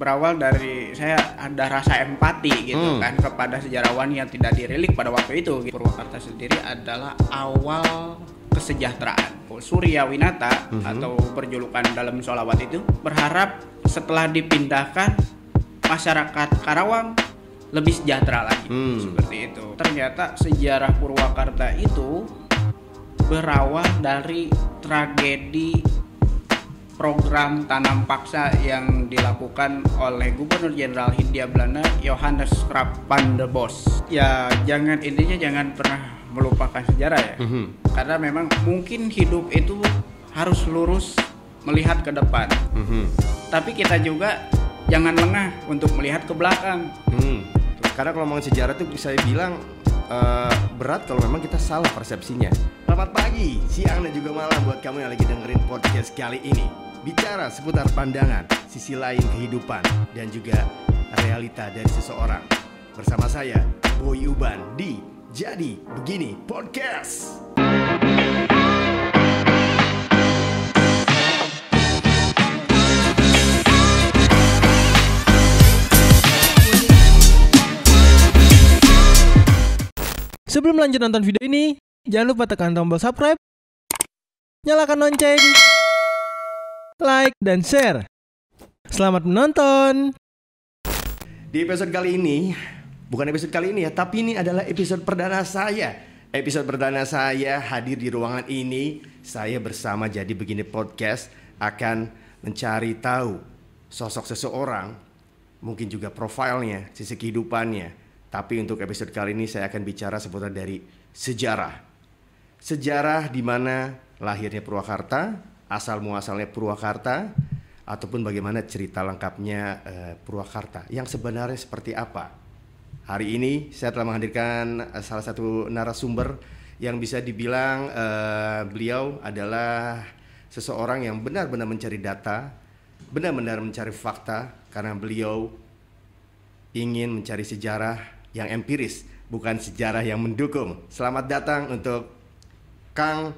berawal dari saya ada rasa empati gitu Hmm. kan kepada sejarawan yang tidak dirilik pada waktu itu. gitu. Purwakarta sendiri adalah awal kesejahteraan. Surya Winata Mhm. atau berjulukan dalam sholawat itu berharap setelah dipindahkan masyarakat Karawang lebih sejahtera lagi Hmm. seperti itu. Ternyata sejarah Purwakarta itu berawal dari tragedi program tanam paksa yang dilakukan oleh Gubernur Jenderal Hindia Belanda Johannes Krap van der Bos. Ya jangan intinya jangan pernah melupakan sejarah ya. Mhm. Karena memang mungkin hidup itu harus lurus melihat ke depan. Mhm. Tapi kita juga jangan lengah untuk melihat ke belakang. Hmm. Karena kalau ngomongin sejarah tuh saya bilang eh, berat kalau memang kita salah persepsinya. Selamat pagi, siang dan juga malam buat kamu yang lagi dengerin podcast kali ini. Bicara seputar pandangan, sisi lain kehidupan, dan juga realita dari seseorang. Bersama saya, Boy Uban di Jadi Begini Podcast. Sebelum lanjut nonton video ini, jangan lupa tekan tombol subscribe, nyalakan lonceng, like, dan share. Selamat menonton! Di episode kali ini, bukan episode kali ini ya, tapi ini adalah episode perdana saya. Episode perdana saya hadir di ruangan ini, saya bersama Jadi Begini Podcast akan mencari tahu sosok seseorang, mungkin juga profilnya, sisi kehidupannya. Tapi untuk episode kali ini saya akan bicara seputar dari sejarah. Sejarah di mana lahirnya Purwakarta, asal muasalnya Purwakarta, ataupun bagaimana cerita lengkapnya eh, Purwakarta yang sebenarnya seperti apa. Hari ini saya telah menghadirkan eh, salah satu narasumber yang bisa dibilang eh, beliau adalah seseorang yang benar-benar mencari data, benar-benar mencari fakta karena beliau ingin mencari sejarah yang empiris, bukan sejarah yang mendukung. Selamat datang untuk Kang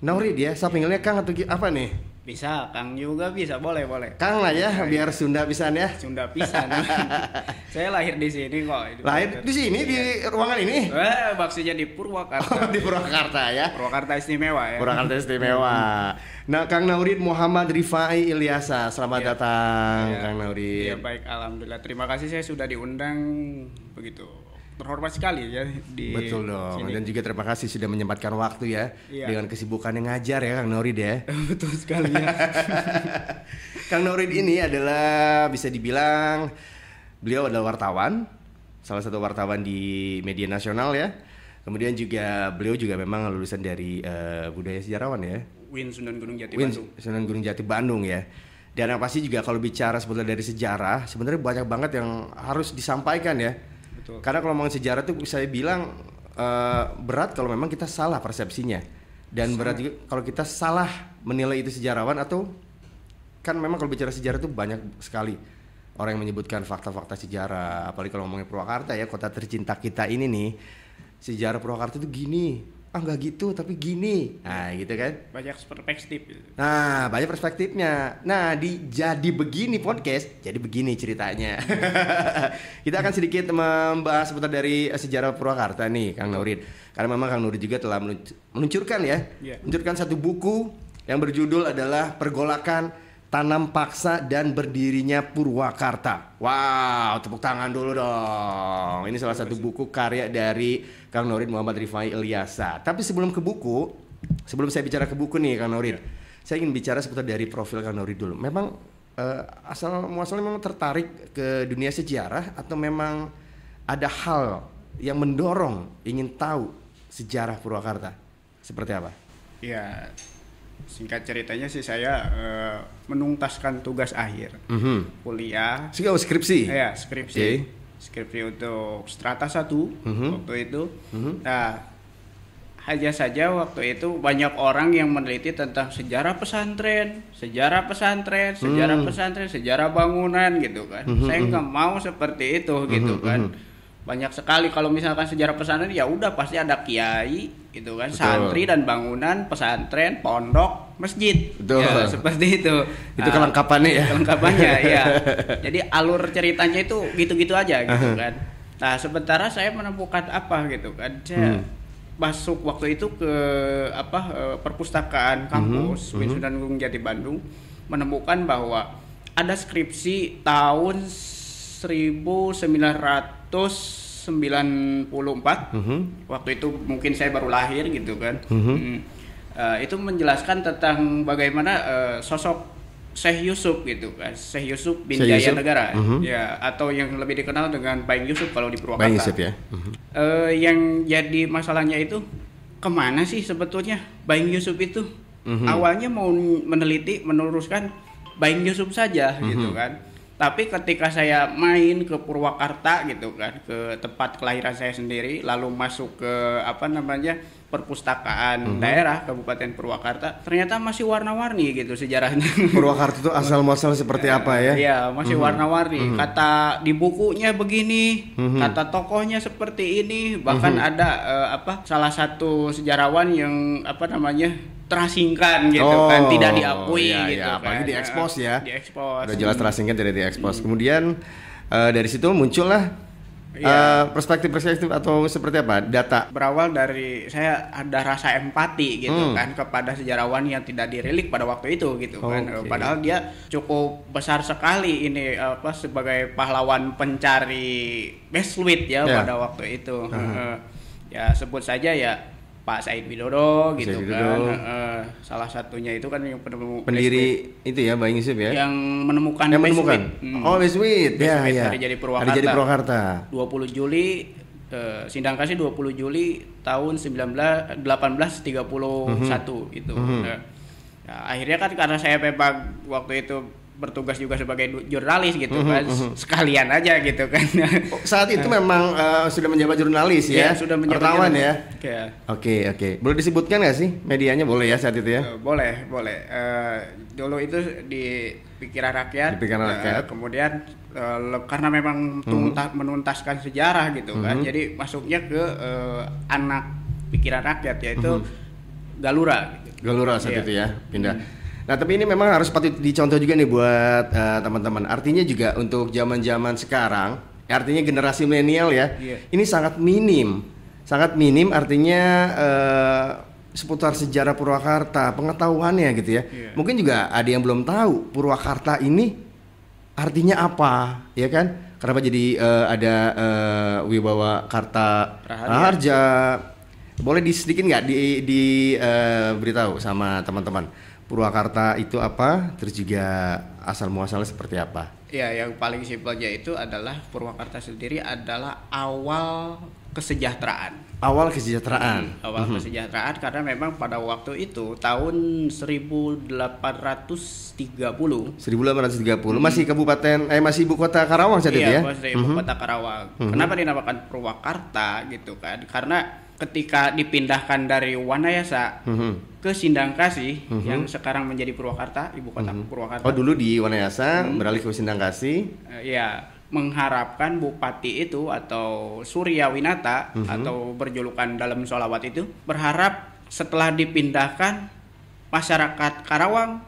Naurid ya. Saya panggilnya Kang atau apa nih? Bisa, Kang juga bisa, boleh boleh. Kang lah ya, biar Sunda pisan ya. Sunda pisan. Saya lahir di sini kok. Lahir di sini di ruangan ini. Eh, maksudnya di Purwakarta. di Purwakarta ya. Purwakarta istimewa ya. Purwakarta istimewa. Nah, Kang Naurid Muhammad Rifai Ilyasa, selamat Iya. datang Iya. Kang Naurid. Ya baik, alhamdulillah. Terima kasih saya sudah diundang begitu. Terhormat sekali ya di Betul dong. sini. Dan juga terima kasih sudah menyempatkan waktu ya Iya. dengan kesibukan yang ngajar ya Kang Naurid ya. Betul sekali ya. Kang Naurid ini adalah bisa dibilang beliau adalah wartawan, salah satu wartawan di media nasional ya. Kemudian juga beliau juga memang lulusan dari eh, budaya sejarawan ya. Win Sunan Gunung Jati Win Bandung. Sunan Gunung Jati Bandung ya. Dan yang pasti juga kalau bicara sebetulnya dari sejarah, sebenarnya banyak banget yang harus disampaikan ya. Betul. Karena kalau ngomongin sejarah tuh saya bilang eh, berat kalau memang kita salah persepsinya. Dan berat juga kalau kita salah menilai itu sejarawan atau kan memang kalau bicara sejarah itu banyak sekali orang yang menyebutkan fakta-fakta sejarah apalagi kalau ngomongin Purwakarta ya kota tercinta kita ini nih sejarah Purwakarta itu gini ah nggak gitu tapi gini nah gitu kan Banyak perspektif. Nah, banyak perspektifnya. Nah, di jadi begini podcast, jadi begini ceritanya. Kita akan sedikit membahas seputar dari eh, sejarah Purwakarta nih, Kang Naurid. Karena memang Kang Naurid juga telah melunc- meluncurkan ya, Iya. meluncurkan satu buku yang berjudul adalah Pergolakan Tanam Paksa dan Berdirinya Purwakarta. Wow, tepuk tangan dulu dong. Ini salah satu buku karya dari Kang Naurid Muhammad Rifai Ilyasa. Tapi sebelum ke buku, sebelum saya bicara ke buku nih Kang Naurid, saya ingin bicara seputar dari profil Kang Naurid dulu. Memang eh, asal muasalnya memang tertarik ke dunia sejarah atau memang ada hal yang mendorong ingin tahu sejarah Purwakarta? Seperti apa? Ya, singkat ceritanya sih saya eh, menuntaskan tugas akhir Mhm. kuliah. Oh, skripsi. Ya, skripsi. Oke. Skripsi untuk strata 1 Mhm. waktu itu. Mhm. Nah, hanya saja waktu itu banyak orang yang meneliti tentang sejarah pesantren, sejarah pesantren, sejarah Hmm. pesantren, sejarah bangunan gitu kan. Mhm, Saya mhm. nggak mau seperti itu gitu Mhm, kan. mhm. Banyak sekali kalau misalkan sejarah pesantren ya udah pasti ada kiai, gitu kan Betul. santri dan bangunan pesantren pondok masjid Betul. Ya, seperti itu Itu Nah, kelengkapannya ya. kelengkapannya ya jadi alur ceritanya itu gitu-gitu aja gitu kan nah sementara saya menemukan apa gitu kan saya Hmm. masuk waktu itu ke apa eh, perpustakaan kampus Mhm, Wisudan Gunung Jati Bandung menemukan bahwa ada skripsi tahun 1994 Mhm. waktu itu mungkin saya baru lahir gitu kan Mhm. Hmm. Eh, itu menjelaskan tentang bagaimana eh, sosok Syekh Yusuf gitu kan Syekh Yusuf bin Syekh Jaya Yusuf, Negara mhm. ya atau yang lebih dikenal dengan Baing Yusuf kalau di Purwakarta Bang Yusuf ya. Mhm. Eh, yang jadi masalahnya itu ke mana sih sebetulnya Baing Yusuf itu Mhm. awalnya mau meneliti meneruskan Baing Yusuf saja gitu Mhm. kan tapi ketika saya main ke Purwakarta gitu kan ke tempat kelahiran saya sendiri lalu masuk ke apa namanya perpustakaan Mhm. daerah Kabupaten Purwakarta ternyata masih warna-warni gitu sejarahnya Purwakarta itu asal muasal seperti apa ya? Iya, masih warna-warni. Kata di bukunya begini, Mhm. kata tokohnya seperti ini, bahkan Mhm. ada eh, apa salah satu sejarawan yang apa namanya terasingkan gitu Oh, kan, tidak diakui iya, gitu iya, kan. apalagi diekspos ya. Diekspos. Udah jelas terasingkan tidak diekspos. Kemudian eh, dari situ muncullah Iya. eh, perspektif-perspektif atau seperti apa? Data. berawal dari saya ada rasa empati gitu Hmm. kan kepada sejarawan yang tidak dirilik pada waktu itu gitu kan Oke. padahal dia cukup besar sekali ini apa sebagai pahlawan pencari besluit ya Ya. pada waktu itu Aha. Heeh. ya sebut saja ya Pak Said Widodo gitu Said kan Widodo. Heeh. salah satunya itu kan yang penemu Pendiri itu ya Bang Yusuf ya. yang menemukan Yang menemukan. Hmm. Oh, Beswit. Ya, ya. Hari Jadi Purwakarta. Hari Jadi Purwakarta. 20 Juli eh, Sindang Kasih 20 Juli tahun 19 1831 itu. Mhm. Nah, ya, akhirnya kan karena saya memang waktu itu bertugas juga sebagai jurnalis gitu Mhm, kan mhm. sekalian aja gitu kan. Oh, saat itu memang eh, sudah menjabat jurnalis ya. Iya, sudah menjabat Wartawan ya. jurnalis. Ya. Oke, oke. Boleh disebutkan nggak sih medianya? Boleh ya saat itu ya. Eh, boleh, boleh. Eh, dulu itu di pikiran rakyat. Di Pikiran Rakyat. kemudian eh, le- karena memang tunta- menuntaskan sejarah gitu kan, Mhm. jadi masuknya ke eh, anak pikiran rakyat yaitu Mhm. Galura. Gitu. Galura saat Iya. itu ya pindah. Nah tapi ini memang harus patut dicontoh juga nih buat eh, teman-teman. Artinya juga untuk zaman-zaman sekarang, ya artinya generasi milenial ya, Iya. ini sangat minim, sangat minim. Artinya eh, seputar sejarah Purwakarta, pengetahuannya gitu ya. Iya. Mungkin juga ada yang belum tahu Purwakarta ini artinya apa, ya kan? Kenapa jadi eh, ada eh, Wibawa Karta Raharja. Raharja? Boleh di sedikit nggak di, di eh, beritahu sama teman-teman Purwakarta itu apa? Terus juga asal muasalnya seperti apa? Ya, yang paling simpelnya itu adalah Purwakarta sendiri adalah awal kesejahteraan. Awal kesejahteraan. awal Mhm. kesejahteraan karena memang pada waktu itu tahun 1830 1830 masih kabupaten eh masih ibu kota Karawang saat itu iya, ya. masih ibu Mhm. kota Karawang. Mhm. Kenapa dinamakan Purwakarta gitu kan? Karena ketika dipindahkan dari Wanayasa Mhm. ke Sindangkasih Mhm. yang sekarang menjadi Purwakarta, ibu kota Mhm. Purwakarta. Oh dulu di Wanayasa Mhm. beralih ke Sindangkasih. Eh, ya mengharapkan bupati itu atau Surya Winata Mhm. atau berjulukan dalam sholawat itu berharap setelah dipindahkan masyarakat Karawang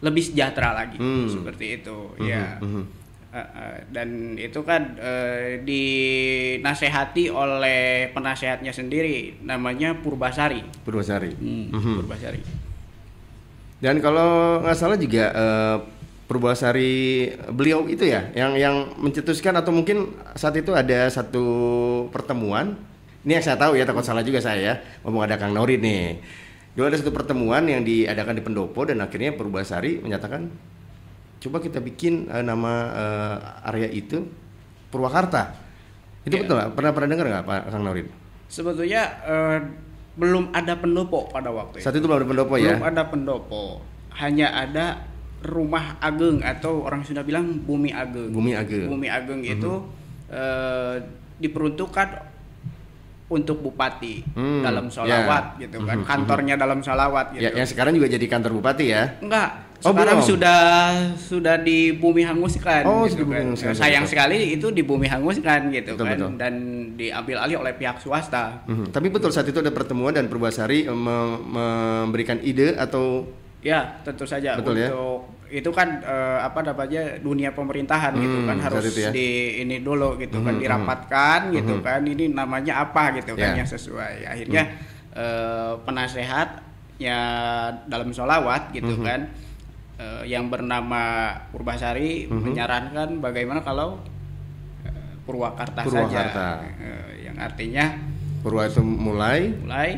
lebih sejahtera lagi Hmm. seperti itu Mhm, ya mhm. Dan itu kan eh, dinasehati oleh penasehatnya sendiri namanya Purbasari Purwasari. Hmm, Mhm. Purbasari Dan kalau nggak salah juga eh, Purbasari beliau itu ya yang yang mencetuskan atau mungkin saat itu ada satu pertemuan. Ini yang saya tahu ya takut salah juga saya ya. Ngomong ada Kang Norit nih. Dulu ada satu pertemuan yang diadakan di Pendopo dan akhirnya Purbasari menyatakan coba kita bikin eh, nama eh, area itu Purwakarta. Itu Iya. betul nggak? Pernah pernah dengar nggak Pak Kang Norit? sebetulnya eh, belum ada pendopo pada waktu itu Saat itu belum ada Pendopo ya. belum ada pendopo hanya ada rumah ageng atau orang Sunda bilang bumi ageng Bumi Ageng. bumi ageng itu eh, diperuntukkan untuk bupati Hmm, dalam ya. sholawat gitu kan Mhm, kantornya dalam sholawat gitu Ya, yang sekarang juga jadi kantor bupati ya. enggak Oh, sekarang belum? sudah sudah di bumi hanguskan Oh, gitu bumi kan. hanguskan, sayang betul. sekali itu di bumi hanguskan gitu Betul, kan betul. dan diambil alih oleh pihak swasta Mhm. Tapi betul saat itu ada pertemuan dan Purbasari eh, me- memberikan ide atau ya tentu saja Betul ya? untuk itu kan eh, apa namanya dunia pemerintahan gitu Hmm, kan harus ya. di ini dulu gitu Mhm, kan mhm. dirapatkan gitu Mhm. kan ini namanya apa gitu Ya. kan yang sesuai akhirnya eh, penasehatnya dalam sholawat gitu Mhm. kan eh, yang bernama Purbasari Mhm. menyarankan bagaimana kalau eh, Purwakarta, Purwakarta. saja Eh, yang artinya Purwa itu mulai mulai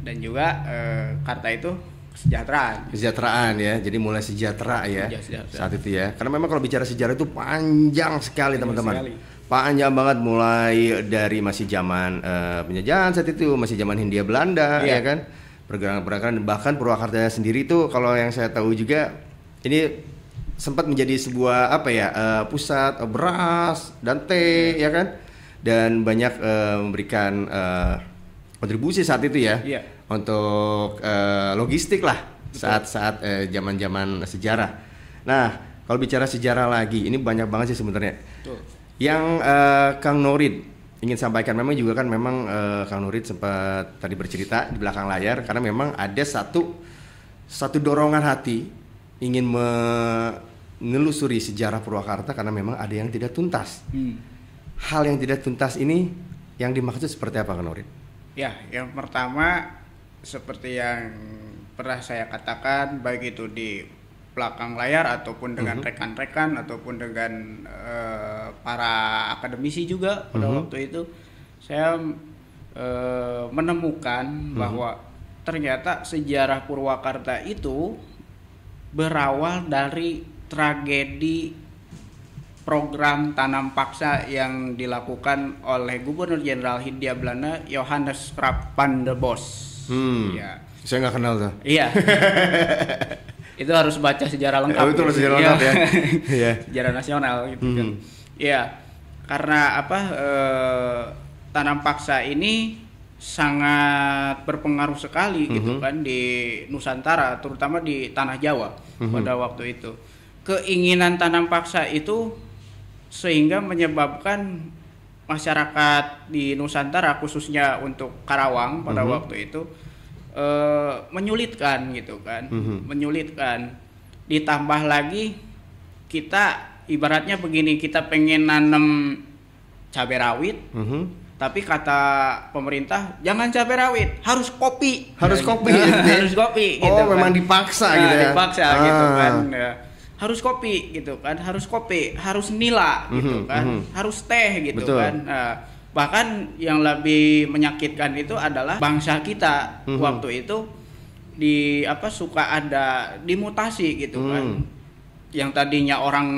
dan juga eh, Karta itu kesejahteraan kesejahteraan ya. Jadi mulai sejahtera ya Ya, sejahtera. saat itu ya. Karena memang kalau bicara sejarah itu panjang sekali Panjang teman-teman. Panjang banget mulai dari masih zaman eh, penjajahan saat itu, masih zaman Hindia Belanda Iya. ya kan. Pergerakan-pergerakan bahkan Purwakarta sendiri itu kalau yang saya tahu juga ini sempat menjadi sebuah apa ya eh, pusat eh, beras dan teh ya kan dan banyak eh, memberikan eh, kontribusi saat itu ya Iya. untuk eh, logistik lah saat-saat eh, zaman-zaman sejarah. Nah kalau bicara sejarah lagi ini banyak banget sih sebenarnya. Yang eh, Kang Norid ingin sampaikan memang juga kan memang eh, Kang Norid sempat tadi bercerita di belakang layar karena memang ada satu satu dorongan hati ingin menelusuri sejarah Purwakarta karena memang ada yang tidak tuntas. Hmm. Hal yang tidak tuntas ini yang dimaksud seperti apa Kang Norid? Ya, yang pertama seperti yang pernah saya katakan baik itu di belakang layar ataupun dengan Mhm. rekan-rekan ataupun dengan eh, para akademisi juga pada Mhm. waktu itu saya eh, menemukan Mhm. bahwa ternyata sejarah Purwakarta itu berawal dari tragedi program tanam paksa yang dilakukan oleh Gubernur Jenderal Hindia Belanda Johannes Krap van der Bos. Hmm. Ya. Saya nggak kenal tuh. Iya. itu harus baca sejarah lengkap. Oh, itu harus sejarah lengkap ya. Iya. sejarah nasional gitu kan. Hmm. Iya. Karena apa eh, tanam paksa ini sangat berpengaruh sekali gitu Mhm. kan di Nusantara terutama di tanah Jawa Mhm. pada waktu itu. Keinginan tanam paksa itu sehingga menyebabkan masyarakat di Nusantara khususnya untuk Karawang pada Mhm. waktu itu eh, menyulitkan gitu kan, Mhm. menyulitkan. Ditambah lagi kita ibaratnya begini, kita pengen nanam cabai rawit, Mhm. Tapi kata pemerintah jangan cabai rawit, harus kopi. Harus kopi, gitu. gitu harus kopi. Oh, gitu kan. memang dipaksa Nah, gitu ya? Dipaksa gitu Ah. kan. ya. Harus kopi gitu kan, harus kopi, harus nila gitu Mhm, kan, mhm. harus teh gitu Betul. kan. Nah, bahkan yang lebih menyakitkan itu adalah bangsa kita Mhm. waktu itu di apa suka ada dimutasi gitu kan. Hmm. Yang tadinya orang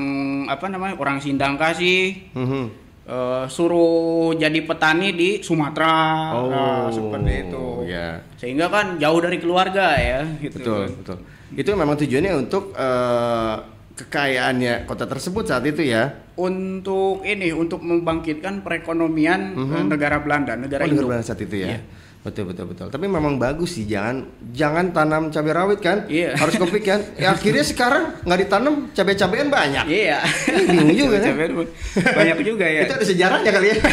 apa namanya orang Sindang kasih Mhm. Eh, suruh jadi petani di Sumatera Oh, Nah, seperti itu ya. sehingga kan jauh dari keluarga ya gitu Betul, kan. betul. Itu memang tujuannya untuk eh, kekayaannya kota tersebut saat itu ya. untuk ini untuk membangkitkan perekonomian Mhm. eh, negara Belanda Oh, negara negara induk Belanda saat itu ya. Iya. Betul betul betul. Tapi memang bagus sih jangan jangan tanam cabai rawit kan. Iya. Harus kopi kan. Ya, akhirnya sekarang nggak ditanam cabai-cabean banyak. iya bingung juga ya. banyak juga ya Itu ada sejarahnya kali ya.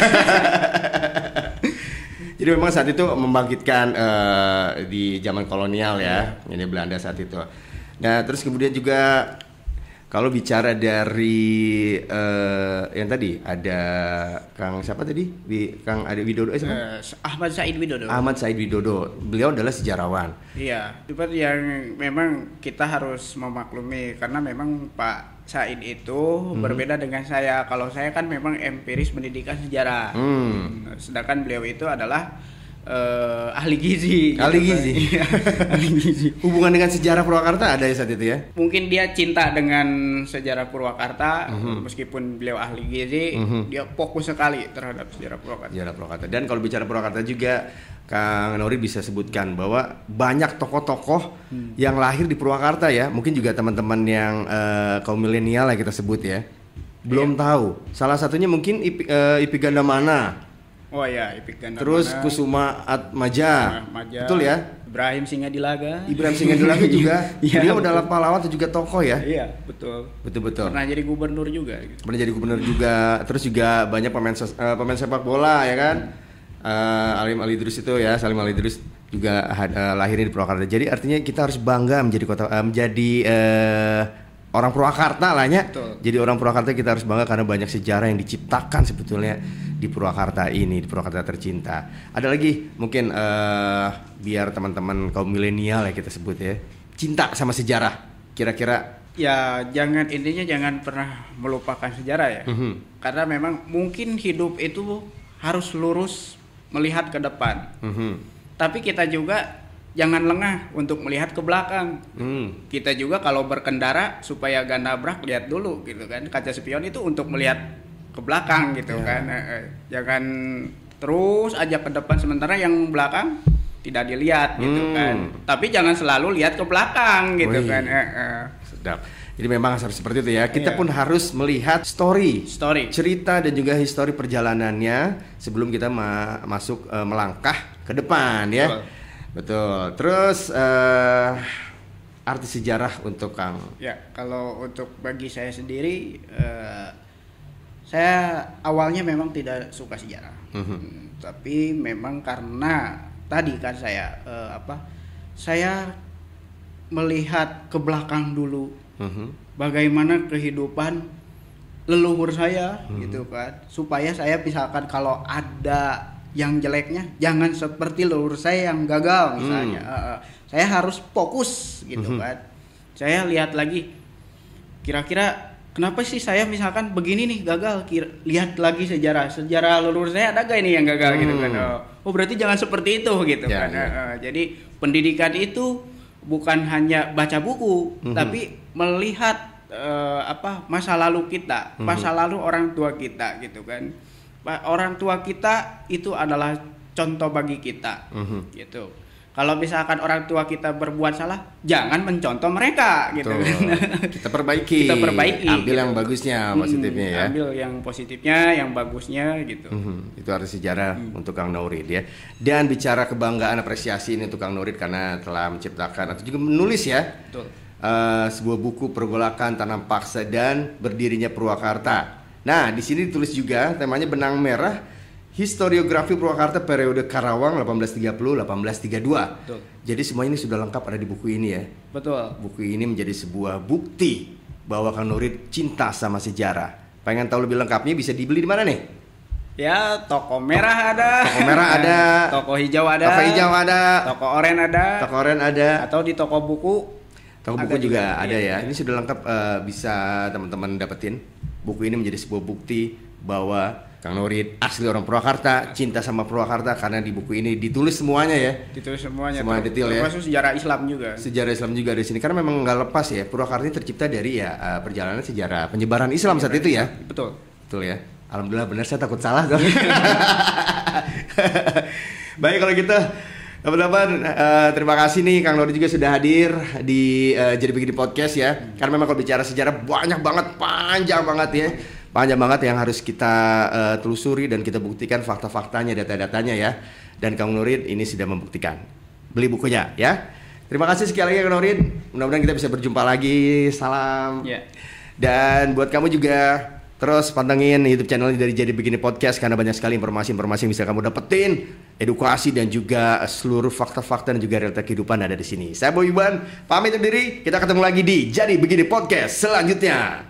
Jadi memang saat itu membangkitkan eh, di zaman kolonial ya, ini Belanda saat itu. Nah terus kemudian juga kalau bicara dari eh, yang tadi ada Kang siapa tadi? Wi- Kang Ade Widodo, eh, siapa? Eh, Ahmad Said Widodo Ahmad Said Widodo. Beliau adalah sejarawan. Iya, seperti yang memang kita harus memaklumi karena memang Pak Said itu Mhm. berbeda dengan saya. Kalau saya kan memang empiris pendidikan sejarah, Hmm. sedangkan beliau itu adalah eh, ahli gizi. Ahli gitu gizi. Iya, ahli gizi. Hubungan dengan sejarah Purwakarta ada ya saat itu ya? Mungkin dia cinta dengan sejarah Purwakarta, Mhm. meskipun beliau ahli gizi, Mhm. dia fokus sekali terhadap sejarah Purwakarta. Sejarah Purwakarta. Dan kalau bicara Purwakarta juga Kang Nori bisa sebutkan bahwa banyak tokoh-tokoh yang lahir di Purwakarta ya. Mungkin juga teman-teman yang eh, kaum milenial lah kita sebut ya. Belum tahu. Salah satunya mungkin Ipi, eh, Ipi Gandamana. Oh ya, Ipik Gandamana. Terus Kusuma Atmaja. Atmaja. Betul ya? Ibrahim Singadilaga. Ibrahim Singadilaga juga. Iya, Dia betul. adalah pahlawan juga tokoh ya. Iya, betul. Betul betul. Pernah jadi gubernur juga gitu. Pernah jadi gubernur juga. Terus juga banyak pemain eh, pemain sepak bola ya kan. Eh, Alim Ali Idrus itu ya, Salim Ali Idrus juga eh, lahirnya di Purwakarta. Jadi artinya kita harus bangga menjadi kota eh, menjadi eh, orang Purwakarta lah ya. Betul. Jadi orang Purwakarta kita harus bangga karena banyak sejarah yang diciptakan sebetulnya di Purwakarta ini, di Purwakarta tercinta. Ada lagi mungkin eh, biar teman-teman kaum milenial ya kita sebut ya, cinta sama sejarah. Kira-kira Ya, jangan intinya jangan pernah melupakan sejarah ya. Mhm. Karena memang mungkin hidup itu harus lurus melihat ke depan. Mhm. Tapi kita juga jangan lengah untuk melihat ke belakang. Hmm. Kita juga kalau berkendara supaya gak nabrak lihat dulu gitu kan. Kaca spion itu untuk melihat ke belakang gitu Ya. kan. Eh, eh, Jangan terus aja ke depan sementara yang belakang tidak dilihat gitu Hmm. kan. Tapi jangan selalu lihat ke belakang gitu Wih. kan. Eh, eh. Sedap. Jadi memang harus seperti itu ya. Kita Iya. pun harus melihat story, Story. cerita dan juga histori perjalanannya sebelum kita ma- masuk eh, melangkah ke depan ya. Betul. Betul. Terus eh, arti sejarah untuk Kang. Ya, kalau untuk bagi saya sendiri, eh, saya awalnya memang tidak suka sejarah, Mhm. Hmm, tapi memang karena tadi kan saya eh, apa, saya melihat ke belakang dulu, Mhm. bagaimana kehidupan leluhur saya, Mhm. gitu kan, supaya saya misalkan kalau ada yang jeleknya, jangan seperti leluhur saya yang gagal misalnya. Hmm. Eh, saya harus fokus gitu Mhm. kan. Saya lihat lagi kira-kira kenapa sih saya misalkan begini nih gagal Kira- lihat lagi sejarah sejarah leluhur saya ada gak ini yang gagal gitu kan Hmm. oh, oh, berarti jangan seperti itu gitu Ya, kan ya. Eh, jadi pendidikan itu bukan hanya baca buku Mhm. tapi melihat eh, apa masa lalu kita Mhm. masa lalu orang tua kita gitu kan orang tua kita itu adalah contoh bagi kita Mhm. gitu kalau misalkan orang tua kita berbuat salah jangan mencontoh mereka gitu Kita perbaiki. Kita perbaiki, Ambil gitu. yang bagusnya, Hmm, positifnya ya. ambil yang positifnya yang bagusnya gitu Mhm, Itu arti sejarah Hmm. untuk Kang Naurid ya. Dan bicara kebanggaan apresiasi ini untuk Kang Naurid karena telah menciptakan atau juga menulis ya betul eh, sebuah buku pergolakan tanam paksa dan berdirinya Purwakarta. Nah di sini ditulis juga temanya benang merah historiografi Purwakarta periode Karawang 1830-1832. Betul. Jadi semua ini sudah lengkap ada di buku ini ya. betul Buku ini menjadi sebuah bukti bahwa Kang Nurid cinta sama sejarah. Pengen tahu lebih lengkapnya bisa dibeli di mana nih? ya toko merah ada Toko merah ada. toko hijau ada Toko hijau ada, toko oranye ada toko oranye ada, atau di toko buku toko buku juga, ada iya. ya. Ini sudah lengkap eh, bisa teman-teman dapetin. Buku ini menjadi sebuah bukti bahwa Kang Nurid asli orang Purwakarta, cinta sama Purwakarta karena di buku ini ditulis semuanya ya. ditulis semuanya Semua detail ya. termasuk sejarah Islam juga Sejarah Islam juga di sini karena memang nggak lepas ya. Purwakarta ini tercipta dari ya eh, perjalanan sejarah penyebaran Islam saat itu ya. betul Betul ya. Alhamdulillah benar saya takut salah dong. Baik kalau gitu teman-teman eh, terima kasih nih Kang Nori juga sudah hadir di eh, jadi begini podcast ya. Karena memang kalau bicara sejarah banyak banget, panjang banget ya. Panjang banget yang harus kita eh, telusuri dan kita buktikan fakta-faktanya, data-datanya ya. Dan Kang Nurin ini sudah membuktikan. Beli bukunya ya. Terima kasih sekali lagi Kang Nurin. Mudah-mudahan kita bisa berjumpa lagi. Salam. Ya. Dan buat kamu juga terus pantengin YouTube channel dari Jadi Begini Podcast karena banyak sekali informasi-informasi yang bisa kamu dapetin, edukasi dan juga seluruh fakta-fakta dan juga realita kehidupan ada di sini. Saya Boy Iban, pamit undur diri. Kita ketemu lagi di Jadi Begini Podcast selanjutnya.